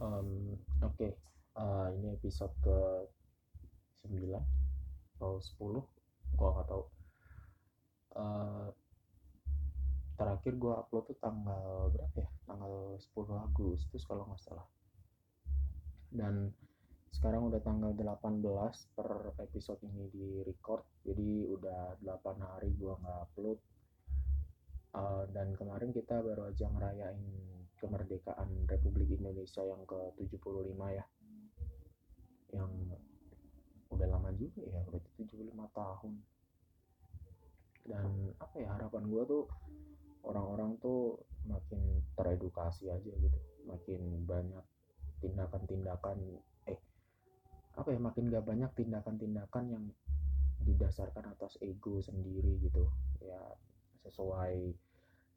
Um, Oke, okay. uh, ini episode ke 9 atau 10, gua nggak tahu. Uh, terakhir gua upload tuh tanggal berapa ya? Tanggal 10 Agustus kalau nggak salah. Dan sekarang udah tanggal 18 per episode ini di record jadi udah 8 hari gua nggak upload uh, dan kemarin kita baru aja ngerayain kemerdekaan Republik Indonesia yang ke-75 ya. Yang udah lama juga ya udah 75 tahun. Dan apa ya harapan gue tuh orang-orang tuh makin teredukasi aja gitu. Makin banyak tindakan-tindakan eh apa ya makin gak banyak tindakan-tindakan yang didasarkan atas ego sendiri gitu. Ya sesuai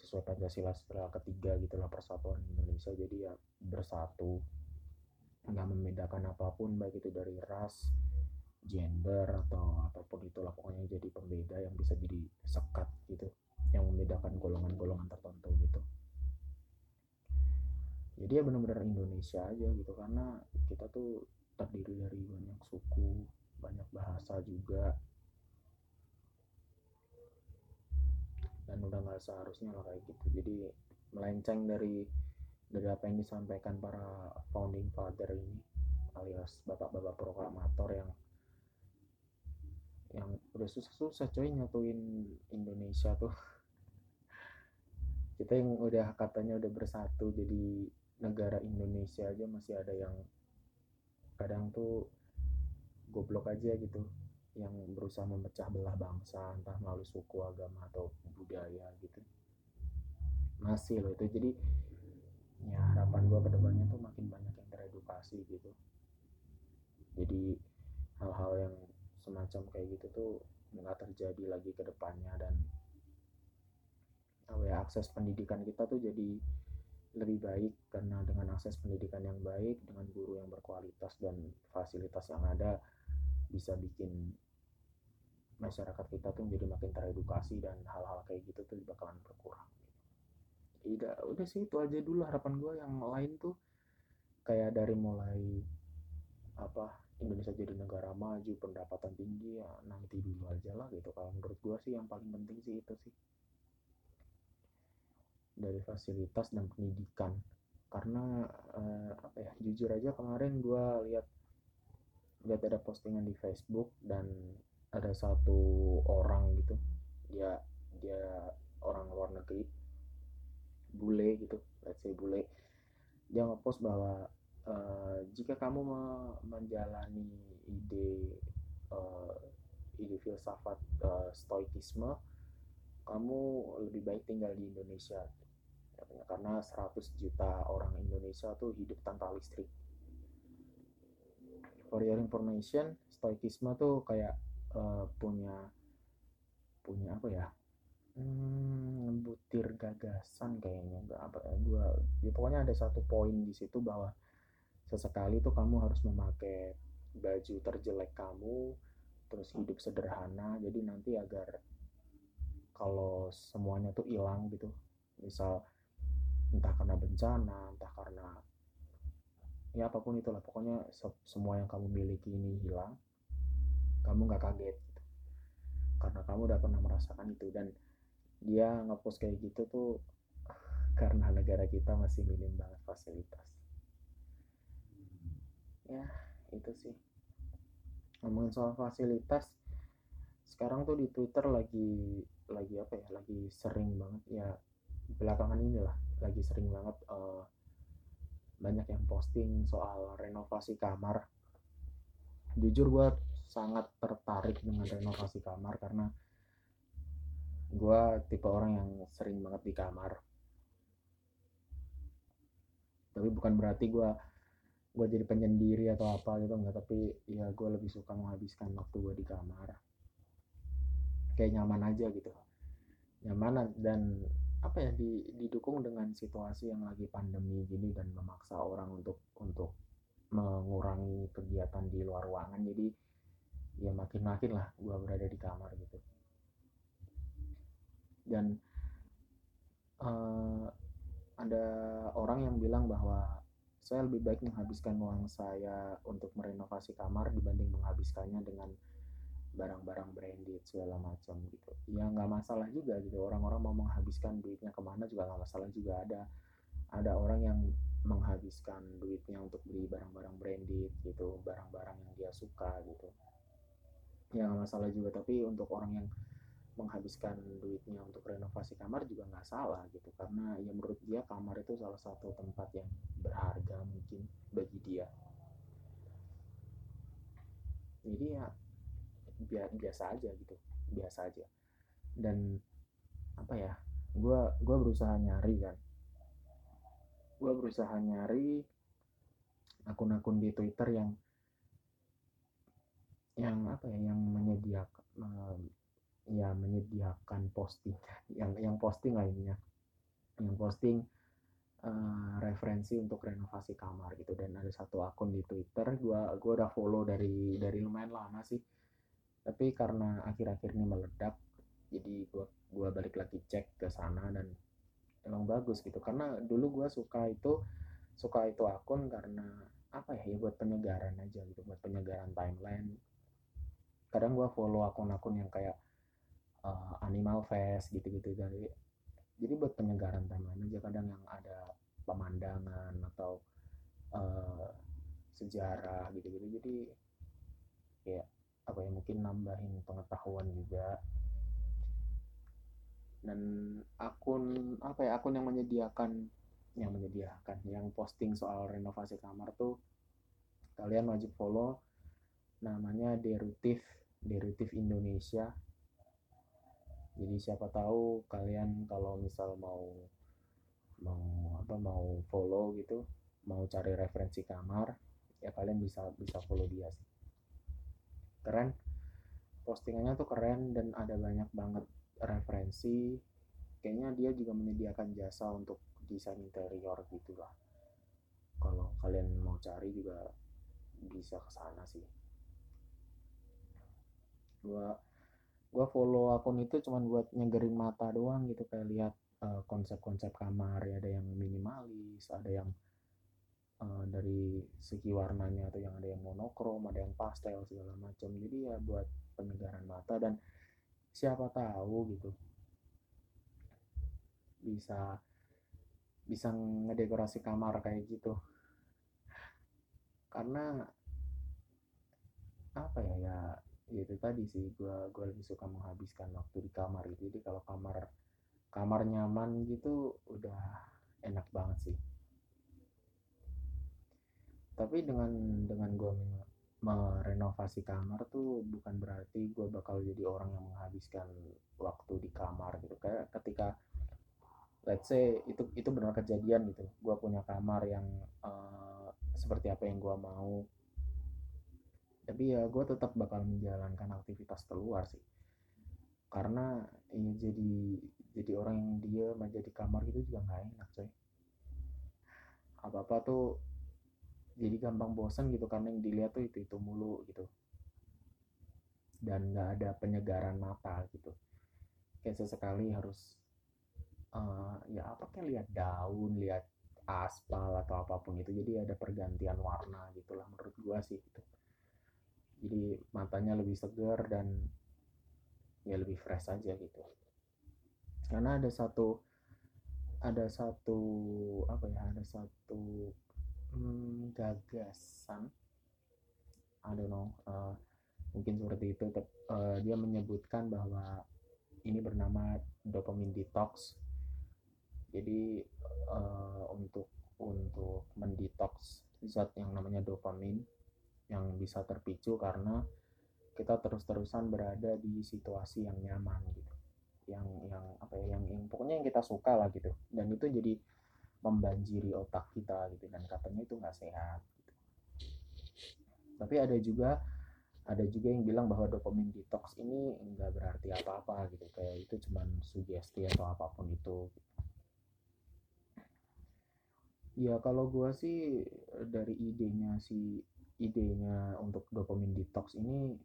sesuai Pancasila setelah ketiga gitulah persatuan Indonesia. Jadi ya bersatu. Nggak membedakan apa pun baik itu dari ras gender atau apa pun itulah. Pokoknya jadi pembeda yang bisa jadi sekat gitu. Yang membedakan golongan-golongan tertentu gitu. Jadi ya benar-benar Indonesia aja gitu. Karena kita tuh terdiri dari banyak suku banyak bahasa juga dan udah nggak seharusnya lah kayak gitu. Jadi melenceng dari dari apa yang disampaikan para founding father ini alias bapak-bapak proklamator yang yang udah susah-susah coy nyatuin Indonesia tuh. Kita yang udah katanya udah bersatu jadi negara Indonesia aja masih ada yang kadang tuh goblok aja gitu yang berusaha memecah belah bangsa entah melalui suku agama atau budaya gitu. Masih loh itu. Jadi ya harapan gue ke depannya tuh makin banyak yang teredukasi gitu. Jadi hal-hal yang semacam kayak gitu tuh nggak terjadi lagi ke depannya dan oh ya akses pendidikan kita tuh jadi lebih baik karena dengan akses pendidikan yang baik dengan guru yang berkualitas dan fasilitas yang ada bisa bikin masyarakat kita tuh menjadi makin teredukasi dan hal-hal kayak gitu tuh bakalan berkurang. Tidak udah sih itu aja dulu harapan gue yang lain tuh kayak dari mulai apa Indonesia jadi negara maju pendapatan tinggi ya nanti dulu aja lah gitu. Kalau menurut gue sih yang paling penting sih itu sih. Dari fasilitas dan pendidikan. Karena eh, apa ya jujur aja kemarin gue lihat lihat ada postingan di Facebook dan ada satu orang gitu. Dia dia orang luar negeri. Bule gitu let's say bule. Dia ngepost bahwa uh, jika kamu menjalani ide uh, ide filsafat uh, stoikisme kamu lebih baik tinggal di Indonesia. Karena 100 juta orang Indonesia tuh hidup tanpa listrik for your information stoikisme tuh kayak uh, punya punya apa ya hmm, butir gagasan kayaknya nggak apa gua ya pokoknya ada satu poin di situ bahwa sesekali tuh kamu harus memakai baju terjelek kamu terus hidup sederhana jadi nanti agar kalau semuanya tuh hilang gitu misal entah karena bencana entah karena ya apa pun itulah. Pokoknya semua yang kamu miliki ini hilang. Kamu nggak kaget gitu. karena kamu udah pernah merasakan itu. Dan dia ngepost kayak gitu tuh karena negara kita masih minim banget fasilitas. Ya itu sih. Ngomongin soal fasilitas sekarang tuh di Twitter lagi lagi apa ya? Lagi sering banget. Ya belakangan inilah. Lagi sering banget uh, banyak yang posting soal renovasi kamar. Jujur gue sangat tertarik dengan renovasi kamar karena gue tipe orang yang sering banget di kamar. Tapi bukan berarti gue gue jadi penyendiri atau apa gitu enggak. Tapi ya gue lebih suka menghabiskan waktu gue di kamar. Kayak nyaman aja gitu. Nyaman dan apa ya di, didukung dengan situasi yang lagi pandemi gini dan memaksa orang untuk untuk mengurangi kegiatan di luar ruangan. Jadi ya makin-makin lah gue berada di kamar gitu. Dan uh, ada orang yang bilang bahwa saya lebih baik menghabiskan uang saya untuk merenovasi kamar dibanding menghabiskannya dengan barang-barang branded segala macam gitu. Ya nggak masalah juga gitu. Orang-orang mau menghabiskan duitnya ke mana juga nggak masalah juga. Ada ada orang yang menghabiskan duitnya untuk beli barang-barang branded gitu barang-barang yang dia suka gitu. Ya nggak masalah juga. Tapi untuk orang yang menghabiskan duitnya untuk renovasi kamar juga nggak salah gitu. Karena ya menurut dia kamar itu salah satu tempat yang berharga mungkin bagi dia. Jadi ya biasa aja gitu biasa aja. Dan apa ya gue gua berusaha nyari kan. Gue berusaha nyari akun-akun di Twitter yang yang apa ya yang menyediakan ya menyediakan posting yang yang posting lah ininya yang posting uh, referensi untuk renovasi kamar gitu. Dan ada satu akun di Twitter gua gua udah follow dari dari lumayan lama sih tapi karena akhir-akhir ini meledak jadi gua gua balik lagi cek ke sana dan emang bagus gitu. Karena dulu gua suka itu suka itu akun karena apa ya, ya buat penyegaran aja gitu buat penyegaran timeline. Kadang gua follow akun-akun yang kayak uh, Animal Fest gitu-gitu dari jadi buat penyegaran timeline aja kadang yang ada pemandangan atau uh, sejarah gitu-gitu. Jadi kayak apa ya mungkin nambahin pengetahuan juga. Dan akun apa ya akun yang menyediakan yang menyediakan yang posting soal renovasi kamar tuh kalian wajib follow namanya Derutif Derutif Indonesia. Jadi siapa tahu kalian kalau misal mau mau apa mau follow gitu mau cari referensi kamar ya kalian bisa bisa follow dia sih keren. Postingannya tuh keren dan ada banyak banget referensi. Kayaknya dia juga menyediakan jasa untuk desain interior gitu lah. Kalau kalian mau cari juga bisa ke sana sih. Gua gue follow akun itu cuman buat nyegerin mata doang gitu kayak lihat uh, konsep-konsep kamar ya ada yang minimalis ada yang uh, dari segi warnanya atau yang ada yang monokrom ada yang pastel segala macam. Jadi ya buat penyegaran mata dan siapa tahu gitu bisa bisa ngedekorasi kamar kayak gitu. Karena apa ya ya ya itu tadi sih gue gue lebih suka menghabiskan waktu di kamar gitu. Jadi kalau kamar kamar nyaman gitu udah enak banget sih tapi dengan dengan gue merenovasi kamar tuh bukan berarti gue bakal jadi orang yang menghabiskan waktu di kamar gitu. Kayak ketika let's say itu itu benar kejadian gitu. Gue punya kamar yang uh, seperti apa yang gue mau. Tapi ya gue tetap bakal menjalankan aktivitas keluar sih. Karena ya jadi jadi orang yang dia di kamar gitu juga nggak enak coy. Apa apa tuh jadi gampang bosan gitu karena yang dilihat tuh itu itu mulu gitu. Dan nggak ada penyegaran mata gitu. Kayak sesekali harus uh, ya apa kayak lihat daun lihat aspal atau apa pun itu jadi ada pergantian warna gitulah menurut gua sih gitu. Jadi matanya lebih segar dan ya lebih fresh aja gitu. Karena ada satu ada satu apa ya ada satu hmm, gagasan. I don't know uh, mungkin seperti itu. Uh, dia menyebutkan bahwa ini bernama dopamine detox. Jadi uh, untuk untuk mendetox zat yang namanya dopamine yang bisa terpicu karena kita terus-terusan berada di situasi yang nyaman gitu. Yang yang apa ya yang, yang pokoknya yang kita suka lah gitu. Dan itu jadi membanjiri otak kita gitu dan katanya itu nggak sehat gitu. tapi ada juga ada juga yang bilang bahwa dopamine detox ini nggak berarti apa-apa gitu kayak itu cuman sugesti atau apa pun itu ya kalau gue sih dari idenya si idenya untuk dopamine detox ini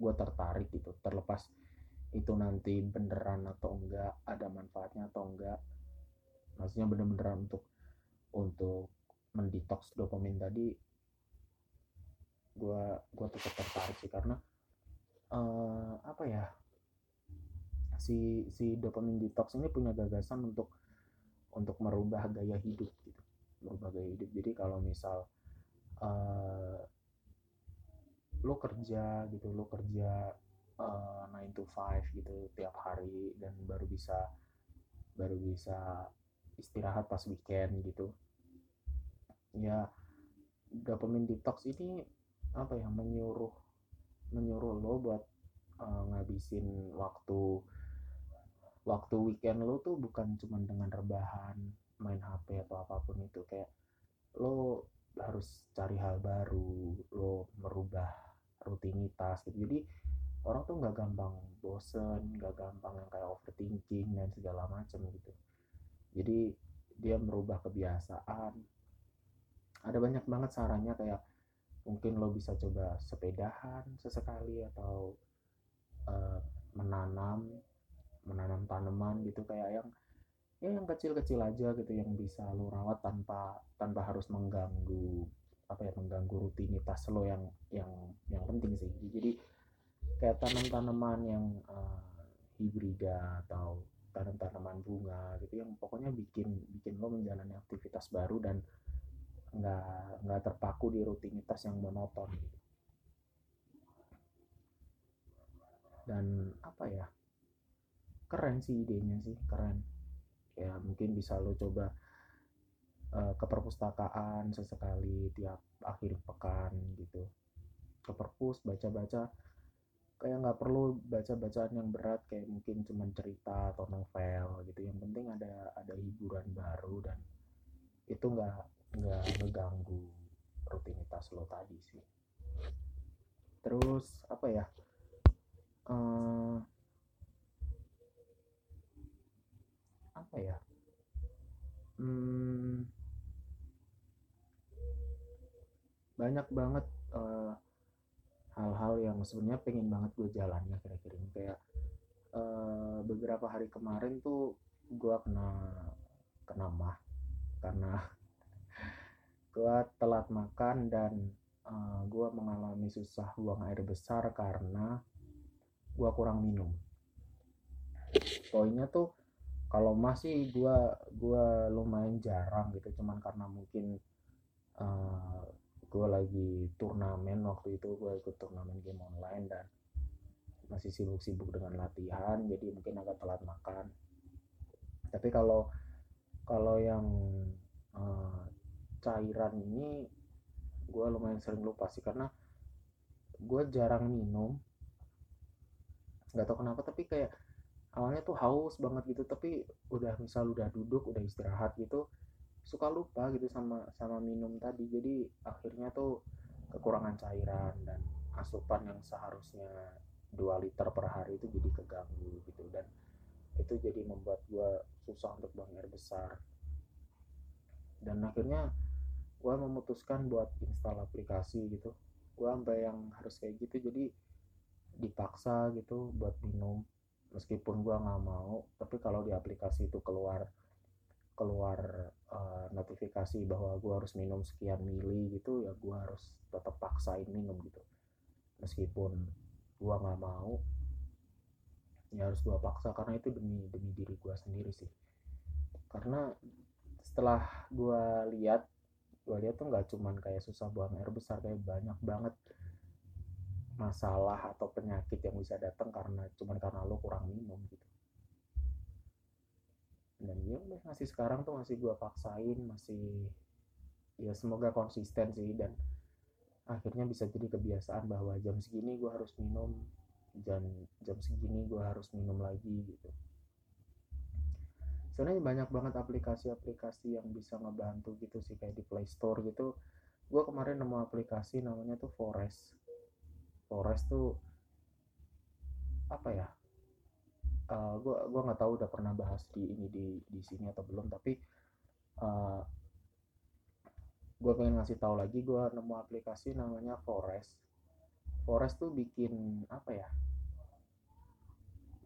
gue tertarik gitu terlepas itu nanti beneran atau enggak ada manfaatnya atau enggak maksudnya bener-beneran untuk untuk detox dopamin tadi gue gue tetap tertarik sih. Karena uh, apa ya si si dopamin detox ini punya gagasan untuk untuk merubah gaya hidup gitu. Merubah gaya hidup. Jadi kalau misal uh, lo kerja gitu lo kerja uh, 9 to 5 gitu tiap hari dan baru bisa baru bisa istirahat pas weekend gitu. Ya dopamine detox ini apa ya menyuruh menyuruh lo buat uh, ngabisin waktu waktu weekend lo tuh bukan cuma dengan rebahan main HP atau apa pun itu. Kayak lo harus cari hal baru lo merubah rutinitas gitu. Jadi orang tuh nggak gampang bosen nggak gampang yang kayak overthinking dan segala macam gitu jadi dia merubah kebiasaan. Ada banyak banget sarannya kayak mungkin lo bisa coba sepedahan sesekali atau uh, menanam menanam tanaman gitu kayak yang ya yang kecil-kecil aja gitu yang bisa lo rawat tanpa tanpa harus mengganggu apa ya mengganggu rutinitas lo yang yang yang penting sih. Jadi kayak tanam-tanaman yang uh, hibrida atau tanam-tanaman bunga gitu yang pokoknya bikin bikin lo menjalani aktivitas baru dan nggak nggak terpaku di rutinitas yang monoton gitu. dan apa ya keren sih idenya sih keren ya mungkin bisa lo coba uh, ke perpustakaan sesekali tiap akhir pekan gitu ke perpus baca-baca kayak nggak perlu baca bacaan yang berat kayak mungkin cuma cerita atau novel gitu. Yang penting ada ada hiburan baru dan itu nggak nggak ngeganggu rutinitas lo tadi sih. Terus apa ya? Uh, apa ya? Hmm, banyak banget uh, hal-hal yang sebenarnya pengen banget gue jalannya kira-kira ini. Kayak uh, beberapa hari kemarin tuh gue kena kena mah karena gue telat makan dan uh, eh, gue mengalami susah buang air besar karena gue kurang minum. Poinnya tuh kalau masih gue gua lumayan jarang gitu. Cuman karena mungkin uh, gue lagi turnamen waktu itu gue ikut turnamen game online dan masih sibuk-sibuk dengan latihan jadi mungkin agak telat makan. Tapi kalau kalau yang uh, cairan ini gue lumayan sering lupa sih karena gue jarang minum. Nggak tahu kenapa tapi kayak awalnya tuh haus banget gitu tapi udah misal udah duduk udah istirahat gitu suka lupa gitu sama sama minum tadi. Jadi akhirnya tuh kekurangan cairan dan asupan yang seharusnya 2 liter per hari itu jadi keganggu gitu. Dan itu jadi membuat gue susah untuk buang air besar. Dan akhirnya gue memutuskan buat install aplikasi gitu. Gue sampai yang harus kayak gitu jadi dipaksa gitu buat minum. Meskipun gue nggak mau tapi kalau di aplikasi itu keluar keluar uh, notifikasi bahwa gue harus minum sekian mili gitu ya gue harus tetap paksain minum gitu. Meskipun gue nggak mau ya harus gue paksa karena itu demi demi diri gue sendiri sih. Karena setelah gue lihat gue lihat tuh nggak cuman kayak susah buang air besar kayak banyak banget masalah atau penyakit yang bisa datang karena cuman karena lo kurang minum gitu dan ya udah masih sekarang tuh masih gue paksain masih ya semoga konsisten sih. Dan akhirnya bisa jadi kebiasaan bahwa jam segini gue harus minum jam jam segini gue harus minum lagi gitu. Sebenarnya banyak banget aplikasi-aplikasi yang bisa ngebantu gitu sih kayak di Play Store gitu. Gue kemarin nemu aplikasi namanya tuh Forest. Forest tuh apa ya uh, gue gua nggak tahu udah pernah bahas di ini di di sini atau belum tapi uh, eh, gue pengen ngasih tahu lagi gue nemu aplikasi namanya Forest. Forest tuh bikin apa ya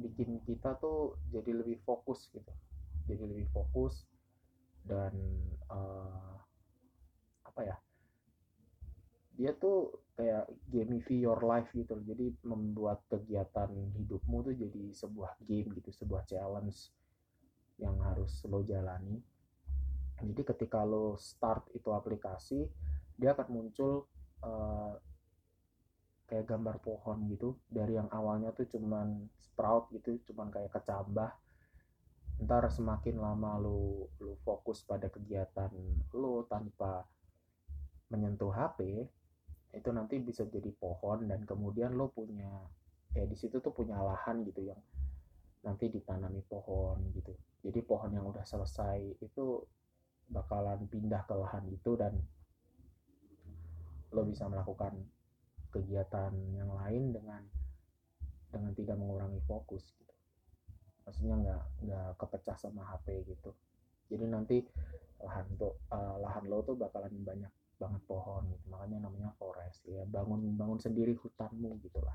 bikin kita tuh jadi lebih fokus gitu. Jadi lebih fokus dan uh, apa ya dia tuh kayak gamify your life gitu loh. jadi membuat kegiatan hidupmu tuh jadi sebuah game gitu sebuah challenge yang harus lo jalani. Jadi ketika lo start itu aplikasi dia akan muncul uh, kayak gambar pohon gitu. Dari yang awalnya tuh cuman sprout gitu cuman kayak kecambah. Ntar semakin lama lu lu fokus pada kegiatan lu tanpa menyentuh HP itu nanti bisa jadi pohon dan kemudian lo punya ya di situ tuh punya lahan gitu yang nanti ditanami pohon gitu. Jadi pohon yang udah selesai itu bakalan pindah ke lahan itu dan lo bisa melakukan kegiatan yang lain dengan dengan tidak mengurangi fokus gitu. Maksudnya nggak nggak kepecah sama HP gitu. Jadi nanti lahan tuh uh, lahan lo tuh bakalan banyak banget pohon gitu. Makanya namanya forest ya. Bangun bangun sendiri hutanmu gitulah.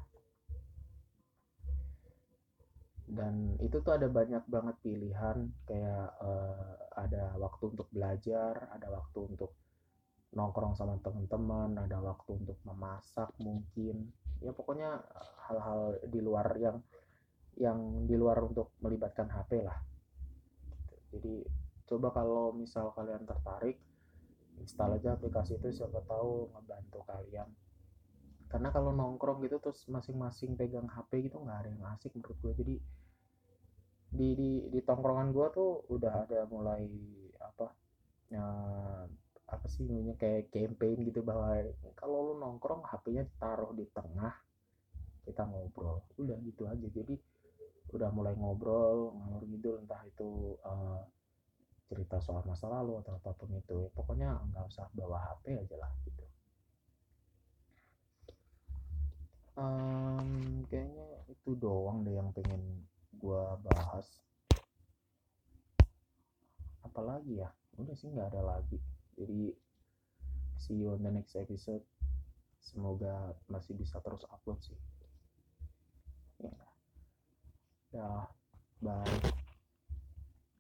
Dan itu tuh ada banyak banget pilihan. Kayak uh, ada waktu untuk belajar ada waktu untuk nongkrong sama teman-teman ada waktu untuk memasak mungkin. Ya pokoknya hal-hal di luar yang yang di luar untuk melibatkan HP lah. Jadi coba kalau misal kalian tertarik install aja aplikasi itu siapa tahu ngebantu kalian. Karena kalau nongkrong gitu terus masing-masing pegang HP gitu nggak ada yang asik menurut gue jadi di di di tongkrongan gue tuh udah ada mulai apa ya apa sih namanya kayak campaign gitu bahwa kalau lu nongkrong HP-nya taruh di tengah kita ngobrol. Udah gitu aja. Jadi udah mulai ngobrol ngalur gitu entah itu uh, cerita soal masa lalu atau apa pun itu pokoknya nggak usah bawa HP aja lah gitu. Um, kayaknya itu doang deh yang pengen gue bahas. Apalagi ya? Udah sih nggak ada lagi. Jadi see you on the next episode. Semoga masih bisa terus upload sih. Ya. Ya bye